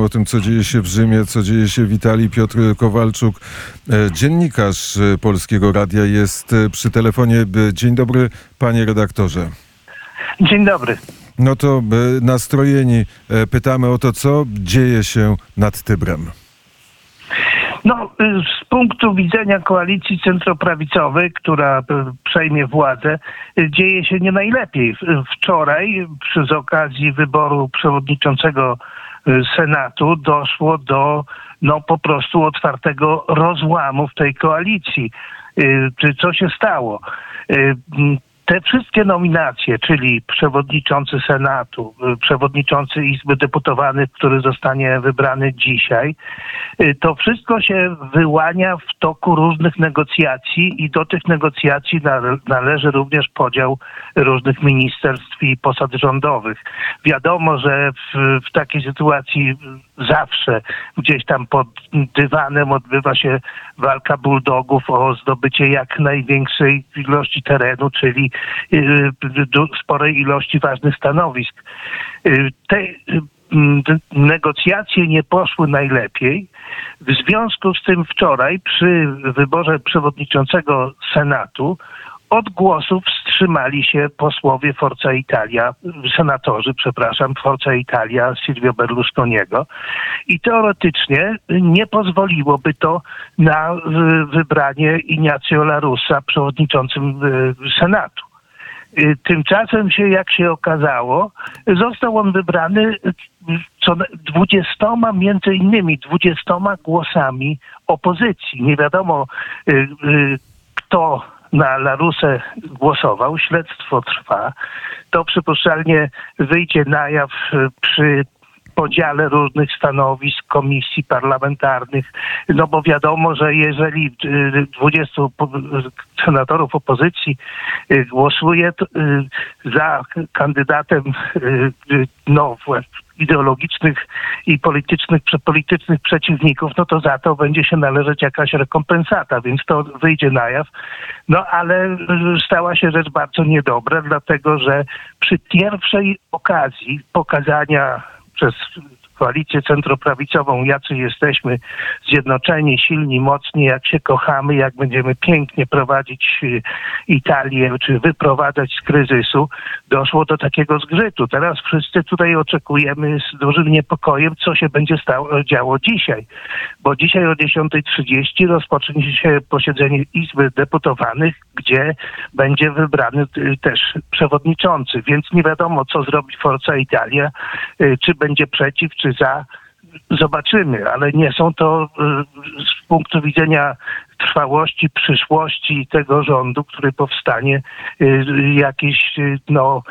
O tym, co dzieje się w Rzymie, co dzieje się w Italii. Piotr Kowalczuk, e, dziennikarz e, Polskiego Radia, jest e, przy telefonie. Dzień dobry, panie redaktorze. Dzień dobry. No to nastrojeni pytamy o to, co dzieje się nad Tybrem. No, z punktu widzenia koalicji centroprawicowej, która przejmie władzę, dzieje się nie najlepiej. Wczoraj, przy okazji wyboru przewodniczącego Senatu, doszło do no, po prostu otwartego rozłamu w tej koalicji. Y, Czy co się stało? Te wszystkie nominacje, czyli przewodniczący Senatu, y, przewodniczący Izby Deputowanych, który zostanie wybrany dzisiaj, y, to wszystko się wyłania w toku różnych negocjacji i do tych negocjacji nale- należy również podział różnych ministerstw i posad rządowych. Wiadomo, że w, w takiej sytuacji zawsze gdzieś tam pod dywanem odbywa się walka bulldogów o zdobycie jak największej ilości terenu, czyli y, du- sporej ilości ważnych stanowisk. Y, Te y, negocjacje nie poszły najlepiej. W związku z tym wczoraj przy wyborze przewodniczącego Senatu od głosów wstrzymali się posłowie Forza Italia, senatorzy, przepraszam, Forza Italia Silvio Berlusconiego i teoretycznie nie pozwoliłoby to na wybranie Ignacio La Russa przewodniczącym y, Senatu. Y, Tymczasem się, jak się okazało, został on wybrany y, co na- dwudziestoma, między innymi dwudziestoma głosami opozycji. Nie wiadomo, kto na Larusę głosował. Śledztwo trwa. To przypuszczalnie wyjdzie na jaw y, przy podziale różnych stanowisk komisji parlamentarnych, no bo wiadomo, że jeżeli y, 20 po- senatorów opozycji y, głosuje y, za kandydatem y, y, no, ideologicznych i politycznych, politycznych przeciwników, no to za to będzie się należeć jakaś rekompensata, więc to wyjdzie na jaw. No ale stała się rzecz bardzo niedobra, dlatego że przy pierwszej okazji pokazania przez koalicję centroprawicową, jacy jesteśmy zjednoczeni, silni, mocni, jak się kochamy, jak będziemy pięknie prowadzić y, Italię, czy wyprowadzać z kryzysu, doszło do takiego zgrzytu. Teraz wszyscy tutaj oczekujemy z dużym niepokojem, co się będzie stało, działo dzisiaj. Bo dzisiaj o 10.30 rozpocznie się posiedzenie Izby Deputowanych, gdzie będzie wybrany y, też przewodniczący, więc nie wiadomo, co zrobi Forza Italia, y, czy będzie przeciw, czy za. Zobaczymy, ale nie są to y, z punktu widzenia trwałości, przyszłości tego rządu, który powstanie, y, jakieś y, no,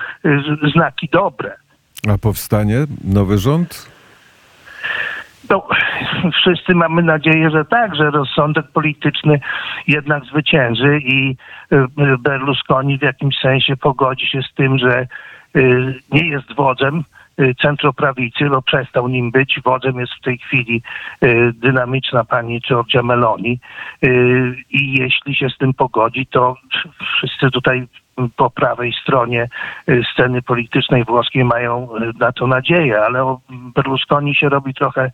znaki dobre. A powstanie nowy rząd? No, wszyscy mamy nadzieję, że tak, że rozsądek polityczny jednak zwycięży i Berlusconi w jakimś sensie pogodzi się z tym, że nie jest wodzem centroprawicy, bo przestał nim być. Wodzem jest w tej chwili y, dynamiczna pani Giorgia Meloni Y, i jeśli się z tym pogodzi, to wszyscy tutaj po prawej stronie y, sceny politycznej włoskiej mają y, na to nadzieję, ale Berlusconi się robi trochę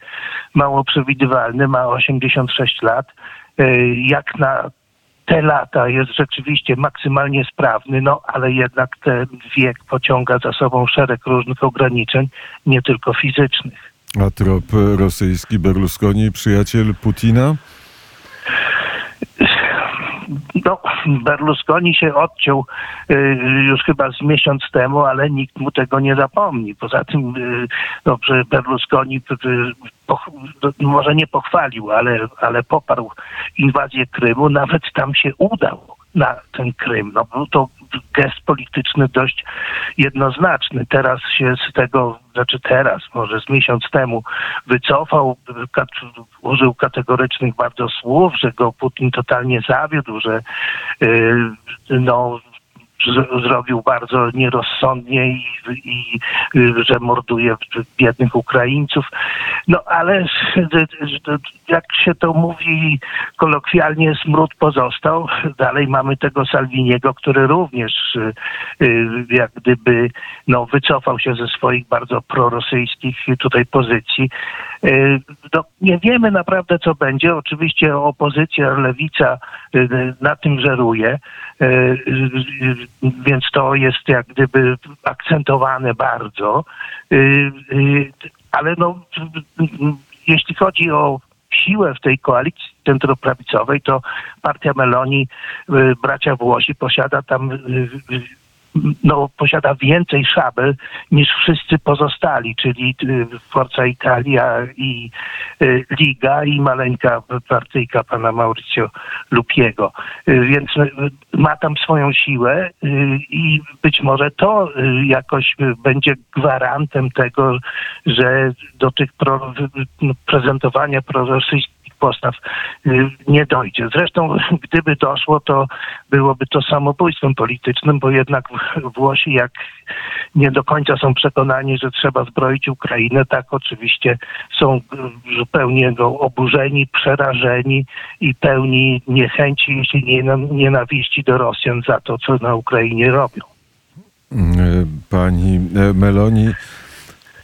mało przewidywalny, ma 86 lat. Y, Jak na te lata jest rzeczywiście maksymalnie sprawny, no ale jednak ten wiek pociąga za sobą szereg różnych ograniczeń, nie tylko fizycznych. A trop rosyjski Berlusconi, przyjaciel Putina? No, Berlusconi się odciął y, już chyba z miesiąc temu, ale nikt mu tego nie zapomni. Poza tym, y, no, Berlusconi y, no, może nie pochwalił, ale, ale poparł inwazję Krymu, nawet tam się udał na ten Krym. No, był to gest polityczny dość jednoznaczny. Teraz się z tego, znaczy teraz, może z miesiąc temu wycofał, kat- użył kategorycznych bardzo słów, że go Putin totalnie zawiódł, że yy, no zrobił bardzo nierozsądnie i, i że morduje biednych Ukraińców. No ale jak się to mówi kolokwialnie, smród pozostał. Dalej mamy tego Salviniego, który również y, y, jak gdyby no, wycofał się ze swoich bardzo prorosyjskich tutaj pozycji. Y, No, nie wiemy naprawdę, co będzie. Oczywiście opozycja, lewica na tym żeruje, więc to jest jak gdyby akcentowane bardzo. Y, y, Ale no, jeśli chodzi o siłę w tej koalicji centroprawicowej, to partia Meloni, y, bracia Włosi posiada tam no, posiada więcej szabel niż wszyscy pozostali, czyli y, Forza Italia i y, Liga i maleńka partyjka pana Mauricio Lupiego. Y, Więc ma tam swoją siłę i być może to jakoś będzie gwarantem tego, że do tych pro, prezentowania prorosyjskich postaw y, nie dojdzie. Zresztą gdyby doszło, to byłoby to samobójstwem politycznym, bo jednak Włosi jak nie do końca są przekonani, że trzeba zbroić Ukrainę, tak oczywiście są y, zupełnie no, oburzeni, przerażeni i pełni niechęci, jeśli nie nienawiści do Rosjan za to, co na Ukrainie robią. E, Pani Meloni,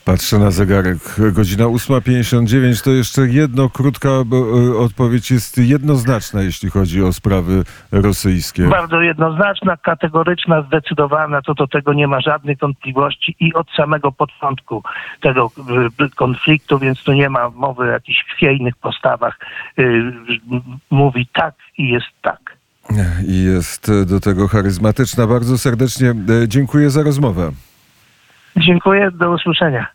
patrzę na zegarek, godzina 8.59, to jeszcze jedno, krótka e, odpowiedź jest jednoznaczna, jeśli chodzi o sprawy rosyjskie. Bardzo jednoznaczna, kategoryczna, zdecydowana, co do tego nie ma żadnych wątpliwości i od samego początku tego y, konfliktu, więc tu nie ma mowy o jakichś chwiejnych postawach. Y, Mówi tak i jest tak. I jest e, do tego charyzmatyczna. Bardzo serdecznie e, dziękuję za rozmowę. Dziękuję, do usłyszenia.